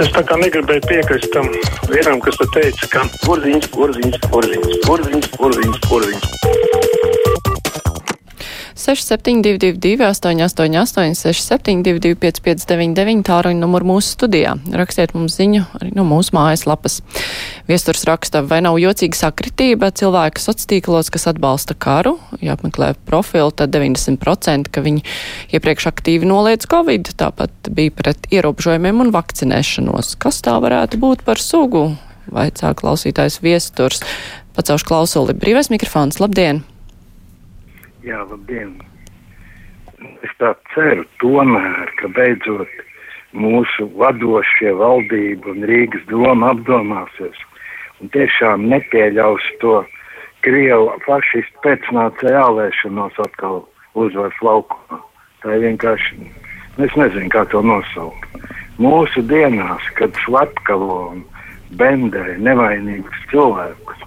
Es tā kā negribēju piekrist tam vienam, kas te teica, ka Porziņš, porziņš, porziņš, porziņš, porziņš, porziņš. 6722, 888, 672, 559, tāruņa numuru mūsu studijā. Rakstiet mums ziņu arī no mūsu mājaslapas. Viesturs raksta, vai nav jocīga sakritība cilvēka sociālos kas atbalsta karu. Ja apmeklē profilu, tad 90%, ka viņi iepriekš aktīvi noliedz Covid, tāpat bija pret ierobežojumiem un vakcinēšanos. Kas tā varētu būt par sugu? Vaicā klausītājs viesturs. Pacaušu klausuli. Brīvais mikrofons. Labdien! Jā, labdien! Es tā ceru tomēr, ka beidzot mūsu vadošie valdība un Rīgas doma apdomāsies un tiešām nepieļaus to Krievu fašistu pēcnācēju ālēšanos atkal uzvaras laukumā. Tā ir vienkārši, es nezinu, kā to nosaukt. Mūsu dienās, kad slepkavo un bendē nevainīgus cilvēkus,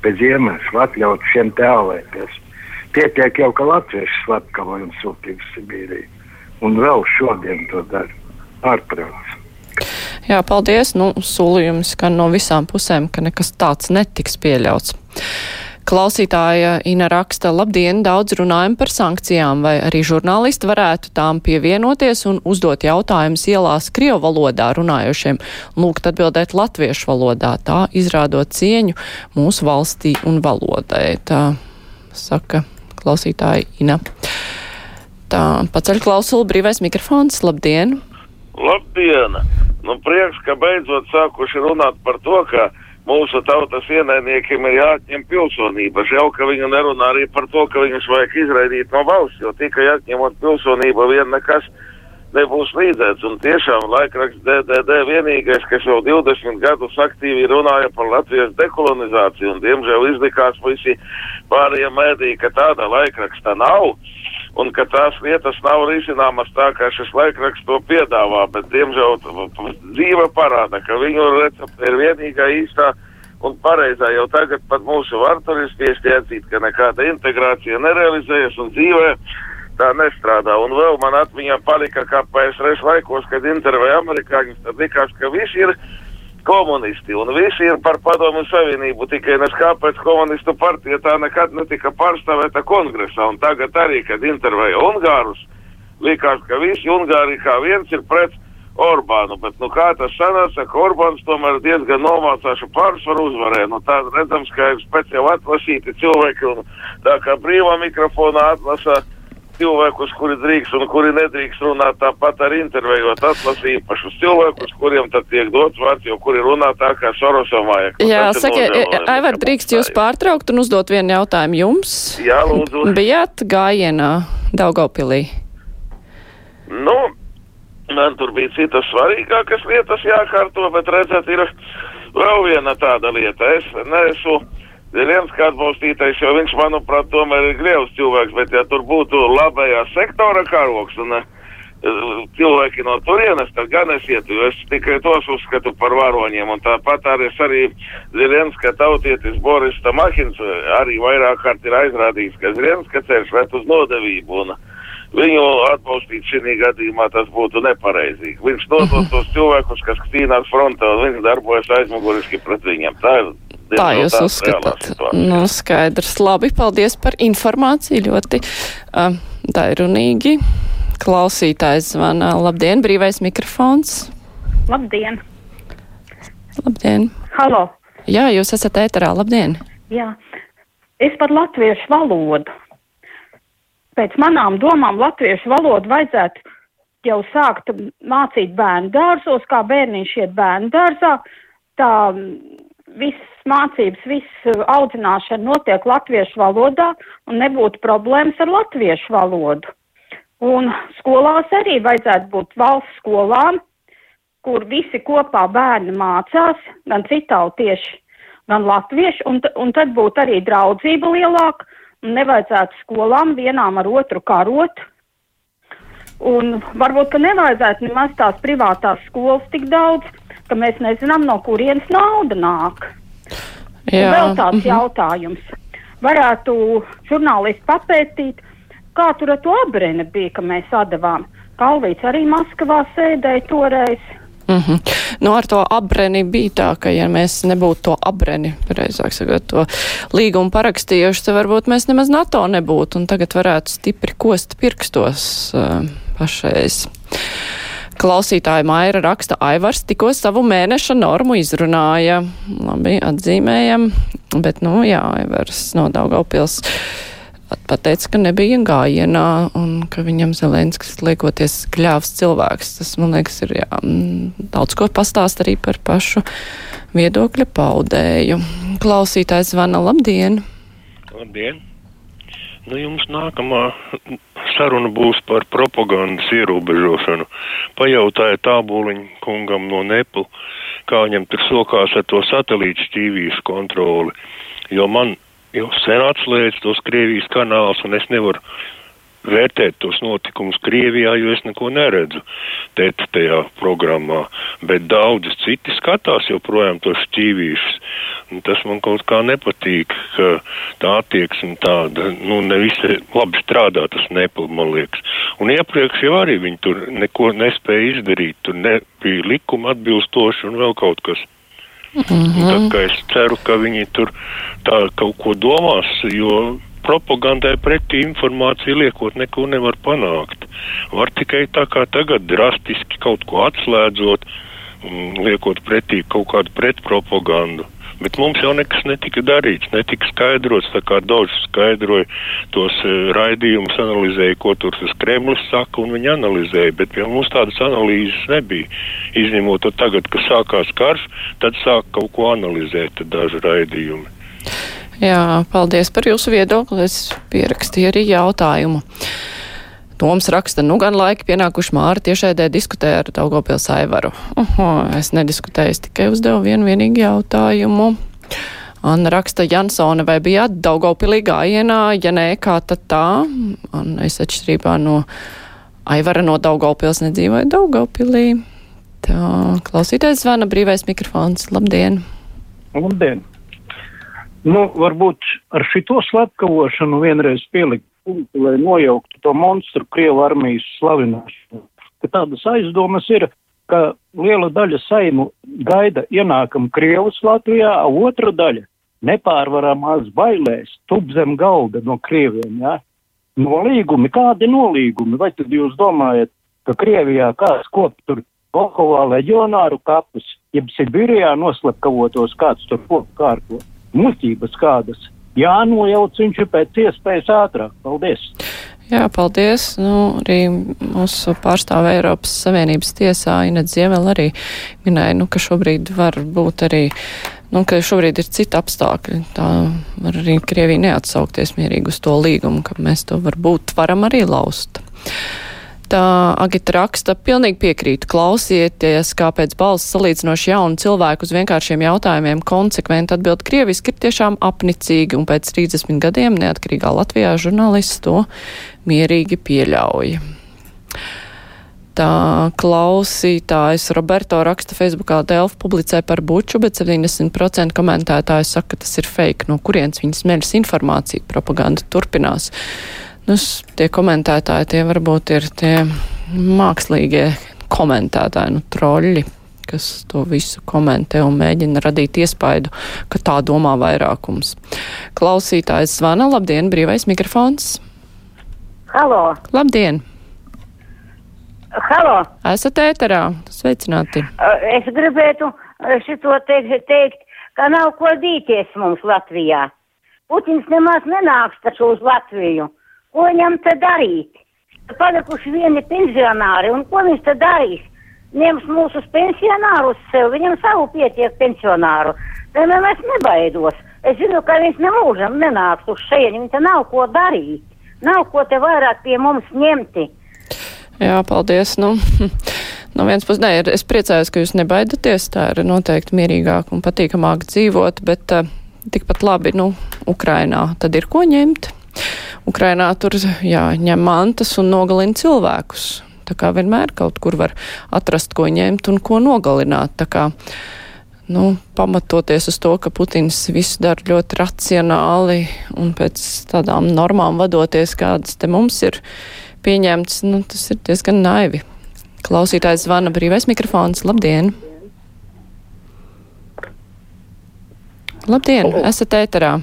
bez iemesla atļaut šiem tēlēties, Pietiek jau, ka latvieši slepkavoja un sūtīja Sibīriju. Un vēl šodien to dara. Ārprāts. Jā, paldies. Nu, solījums skan no visām pusēm, ka nekas tāds netiks pieļauts. Klausītāja Ina raksta, labdien, daudz runājam par sankcijām, vai arī žurnālisti varētu tām pievienoties un uzdot jautājumus ielās Krievu valodā runājošiem, lūgt atbildēt latviešu valodā, tā izrādot cieņu mūsu valstī un valodai. Tā saka klausītāja Ina. Tā, paceļ klausulu, brīvais mikrofons, labdien! Labdien! Nu, prieks, ka beidzot sākuši runāt par to, ka mūsu tautas ienaidniekiem ir jāatņem pilsonība. Žēl, ka viņi nerunā arī par to, ka viņus vajag izraidīt no valsts, jo tikai atņemot pilsonību vien nekas nebūs līdzēts. Un tiešām laikraksts DDD vienīgais, kas jau 20 gadus aktīvi runāja par Latvijas dekolonizāciju, un diemžēl izlikās visi pārējie mēdī, ka tāda laikraksta nav. Un ka tās lietas nav risināmas tā, kā šis laikraksts to piedāvā, bet, diemžēl, dzīve parāda, ka viņu recepte ir vienīgā īstā un pareizā. Jau tagad pat mūsu varturisti iesti atzīt, ka nekāda integrācija nerealizējas un dzīvē tā nestrādā. Un vēl man atmiņā palika, kā PSRS laikos, kad intervēja amerikāņus, tad likās, ka visi ir komunisti un visi ir par padomu savienību, tikai nes kāpēc komunistu partija tā nekad netika pārstāvēta kongresā. Un tagad arī, kad intervēja Ungārus, likās, ka visi Ungāri kā viens ir pret Orbānu, bet nu kā tas sanāca, ka Orbāns tomēr diezgan nomācāšu pārsvaru uzvarēja. Nu tā redzams, ka ir speciāli atlasīti cilvēki un tā kā brīvā mikrofonā atlasa cilvēkus, kuri drīkst un kuri nedrīkst runāt, tāpat arī intervējot atlasīt īpašus cilvēkus, kuriem tad tiek dots vārds, jo kuri runā tā kā Sorosam vajag. Jā, saka, Aivar, drīkst jūs pārtraukt un uzdot vienu jautājumu jums? Jā, lūdzu. Bijāt gājienā Daugavpilī? Nu, man tur bija citas svarīgākas lietas jākārto, bet redzēt, ir vēl viena tāda lieta. Es neesmu Zelenska atbalstītais, jo viņš, manuprāt, tomēr ir grievs cilvēks, bet ja tur būtu labējā sektora karoks un uh, cilvēki no turienes, tad gan es ietu, jo es tikai tos uzskatu par varoņiem, un tāpat arī arī Zelenska tautietis Boris Tamahins arī vairāk kārt ir aizrādījis, ka Zelenska ceļš ved uz nodevību, un viņu atbalstīt šī gadījumā tas būtu nepareizīgi. Viņš nodot tos cilvēkus, kas cīnās frontē, un viņš darbojas aizmuguriski pret viņiem. Tā ir Tā jūs uzskatāt. Nu, skaidrs. Labi, paldies par informāciju. Ļoti uh, dairunīgi. Klausītājs zvana. Labdien, brīvais mikrofons. Labdien! Labdien! Halo! Jā, jūs esat ēterā. Labdien! Jā, es par latviešu valodu. Pēc manām domām latviešu valodu vajadzētu jau sākt mācīt bērnu dārzos, kā bērniņš iet bērnu dārzā. Tā viss mācības, viss uh, audzināšana notiek latviešu valodā un nebūtu problēmas ar latviešu valodu. Un skolās arī vajadzētu būt valsts skolām, kur visi kopā bērni mācās, gan citautieši, gan latvieši, un, un tad būtu arī draudzība lielāka, un nevajadzētu skolām vienām ar otru karot. Un varbūt, ka nevajadzētu nemaz tās privātās skolas tik daudz, ka mēs nezinām, no kurienes nauda nāk. Vēl tāds mm -hmm. jautājums. Varētu žurnālisti papētīt, kā tur ar to abrēnu bija, ka mēs atdevām. Kalvīts arī Maskavā sēdēja toreiz. Mm -hmm. nu, ar to abreni bija tā, ka ja mēs nebūtu to abreni, pareizāk sakot, to līgumu parakstījuši, tad varbūt mēs nemaz NATO nebūtu un tagad varētu stipri kost pirkstos uh, pašreiz. Klausītāja Maira raksta, Aivars tikko savu mēneša normu izrunāja. Labi, atzīmējam, bet, nu, jā, Aivars no Daugavpils pateica, ka nebija gājienā un ka viņam Zelenskis liekoties kļāvs cilvēks. Tas, man liekas, ir jā, daudz ko pastāst arī par pašu viedokļa paudēju. Klausītājs zvana, labdien! Labdien! Nu, jums nākamā saruna būs par propagandas ierobežošanu. Pajautāja tābūliņu kungam no Nepal, kā viņam tur sokās ar to satelītu šķīvīšu kontroli, jo man jau sen atslēdz tos Krievijas kanāls un es nevaru vērtēt tos notikumus Krievijā, jo es neko neredzu tēt tajā programmā, bet daudz citi skatās joprojām tos šķīvīšus. Un tas man kaut kā nepatīk, ka tā attieksme tāda, nu, nevisai labi strādā tas nepil, man liekas. Un iepriekš jau arī viņi tur neko nespēja izdarīt, tur nebija likuma atbilstoši un vēl kaut kas. Mm -hmm. Kā es ceru, ka viņi tur tā kaut ko domās, jo propagandai pretī informāciju liekot neko nevar panākt. Var tikai tā kā tagad drastiski kaut ko atslēdzot, mm, liekot pretī kaut kādu pretpropagandu. Bet mums jau nekas netika darīts, netika skaidrots, tā kā daudz skaidroja tos e, raidījumus, analizēja, ko tur tas Kremlis saka, un viņi analizēja, bet pie mums tādas analīzes nebija. Izņemot to tagad, kad sākās karš, tad sāk kaut ko analizēt daži raidījumi. Jā, paldies par jūsu viedokli. Es pierakstīju arī jautājumu. Toms raksta, nu gan laiki pienākuši Māra tiešēdē diskutēja ar Daugopils Aivaru. Oho, es nediskutēju, es tikai uzdevu vienu vienīgu jautājumu. Anna raksta, Jansone, vai bijāt Daugopilī gājienā? Ja nē, kā tad tā? Un es atšķirībā no Aivara no Daugopils nedzīvoju Daugopilī. Tā, klausītājs zvana brīvais mikrofons. Labdien! Labdien! Nu, varbūt ar šito slepkavošanu vienreiz pielikt punktu, lai nojauktu to monstru Krievu armijas slavināšanu. Ka tādas aizdomas ir, ka liela daļa saimu gaida ienākam Krievus Latvijā, a otra daļa nepārvaramās bailēs tup zem galda no Krieviem, jā. Nolīgumi, kādi nolīgumi? Vai tad jūs domājat, ka Krievijā kāds kop tur Volkovā leģionāru kapus, jeb Sibirijā noslepkavotos kāds tur kopu kārtot? Muļķības kādas. Jānojauc viņš ir pēc iespējas ātrāk. Paldies! Jā, paldies. Nu, arī mūsu pārstāve Eiropas Savienības tiesā Inet Ziemel arī minēja, nu, ka šobrīd var būt arī, nu, ka šobrīd ir cita apstākļi. Tā var arī Krievija neatsaukties mierīgi uz to līgumu, ka mēs to varbūt varam arī laust Agita raksta, pilnīgi piekrītu. Klausieties, kāpēc balss salīdzinoši jaunu cilvēku uz vienkāršiem jautājumiem konsekventi atbild krieviski ir tiešām apnicīgi, un pēc 30 gadiem neatkarīgā Latvijā žurnālists to mierīgi pieļauj. Tā klausītājs Roberto raksta Facebookā Delfa publicē par buču, bet 70% komentētāju saka, ka tas ir fake, no kurienes viņas meļas informācija, propaganda turpinās. Nu, tie komentētāji, tie varbūt ir tie mākslīgie komentētāji, nu, troļļi, kas to visu komentē un mēģina radīt iespaidu, ka tā domā vairākums. Klausītājs zvana, labdien, brīvais mikrofons. Halo! Labdien! Halo! Esat ēterā, sveicināti! Es gribētu šito teikt, teikt, ka nav ko dīties mums Latvijā. Putins nemaz nenāks taču uz Latviju. Ko viņam te darīt? Palikuši vieni pensionāri, un ko viņš te darīs? Ņems mūsu pensionārus sev, viņam savu pietiek pensionāru. Tad nu, es nebaidos. Es zinu, ka viņš nemūžam nenāks uz šejieni, viņam te nav ko darīt. Nav ko te vairāk pie mums ņemti. Jā, paldies. Nu. No vienas puses, nē, es priecājos, ka jūs nebaidaties. Tā ir noteikti mierīgāk un patīkamāk dzīvot, bet uh, tikpat labi, nu, Ukrainā tad ir ko ņemt. Ukrainā tur jā, ņem mantas un nogalina cilvēkus. Tā kā vienmēr kaut kur var atrast, ko ņemt un ko nogalināt. Tā kā, nu, pamatoties uz to, ka Putins visu dara ļoti racionāli un pēc tādām normām vadoties, kādas te mums ir pieņemts, nu, tas ir diezgan naivi. Klausītājs zvana brīvais mikrofons. Labdien! Labdien, esat ēterā.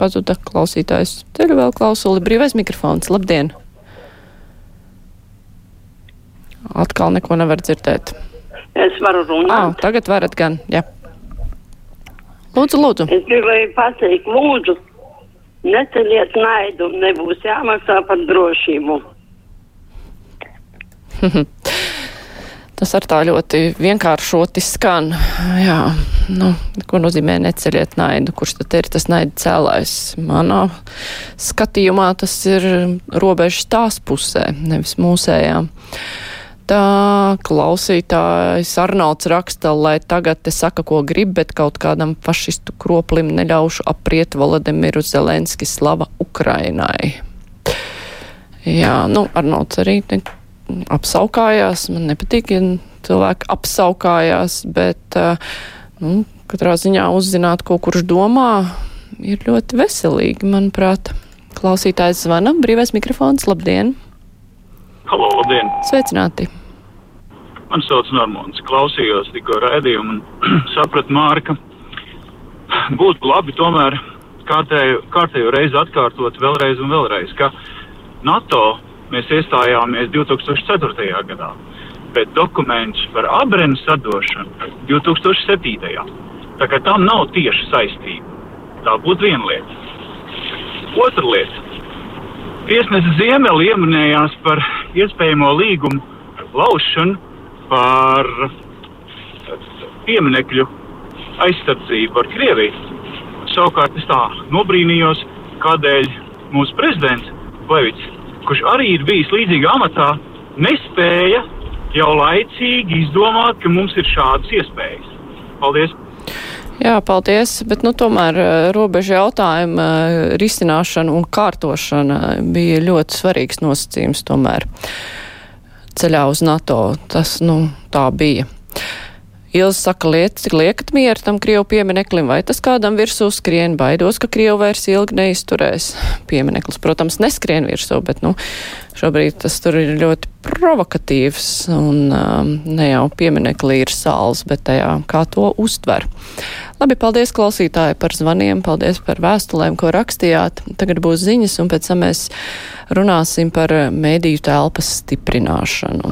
Pazuda klausītājs. Ceļu vēl klausuli. Brīvais mikrofons. Labdien! Atkal neko nevar dzirdēt. Es varu runāt. Ā, tagad varat gan, jā. Lūdzu, lūdzu. Es gribēju pateikt, lūdzu, neceliet naidu, nebūs jāmaksā par drošību. Tas ar tā ļoti vienkāršoti skan. Jā, nu, ko nozīmē neceļiet naidu? Kurš tad ir tas naida cēlājs? Manā skatījumā tas ir robežas tās pusē, nevis mūsējā. Tā klausītājs Arnolds raksta, lai tagad te saka, ko grib, bet kaut kādam fašistu kroplim neļaušu apriet Volodemiru Zelenski slava Ukrainai. Jā, nu, Arnolds arī ne, apsaukājās. Man nepatīk, ja cilvēki apsaukājās, bet, nu, katrā ziņā uzzināt, ko kurš domā, ir ļoti veselīgi, manuprāt. Klausītājs zvana, brīvais mikrofons, labdien! Halo, labdien! Sveicināti! Man sauc Normons. Klausījos tikko raidījumu un sapratu Mārka. Būtu labi tomēr kārtējo, kārtējo reizi atkārtot vēlreiz un vēlreiz, ka NATO mēs iestājāmies 2004. gadā, bet dokuments par abrenu sadošanu 2007. Tā kā tam nav tieši saistība. Tā būtu viena lieta. Otra lieta. Tiesnesis Ziemeli ieminējās par iespējamo līgumu laušanu par pieminekļu aizsardzību ar Krieviju. Savukārt es tā nobrīnījos, kādēļ mūsu prezidents Levits, kurš arī ir bijis līdzīgā amatā, nespēja jau laicīgi izdomāt, ka mums ir šādas iespējas. Paldies! Jā, paldies, bet nu tomēr robeža jautājuma risināšana un kārtošana bija ļoti svarīgs nosacījums tomēr ceļā uz NATO. Tas, nu, tā bija. Ilza saka, lietas, liekat mieru tam Krievu piemineklim, vai tas kādam virsū skrien, baidos, ka Krievu vairs ilgi neizturēs. Piemineklis, protams, neskrien virsū, bet, nu, šobrīd tas tur ir ļoti provokatīvs, un um, ne jau pieminekli ir sāls, bet tajā, kā to uztver. Labi, paldies klausītāji par zvaniem, paldies par vēstulēm, ko rakstījāt. Tagad būs ziņas, un pēc tam mēs runāsim par mēdīju telpas stiprināšanu.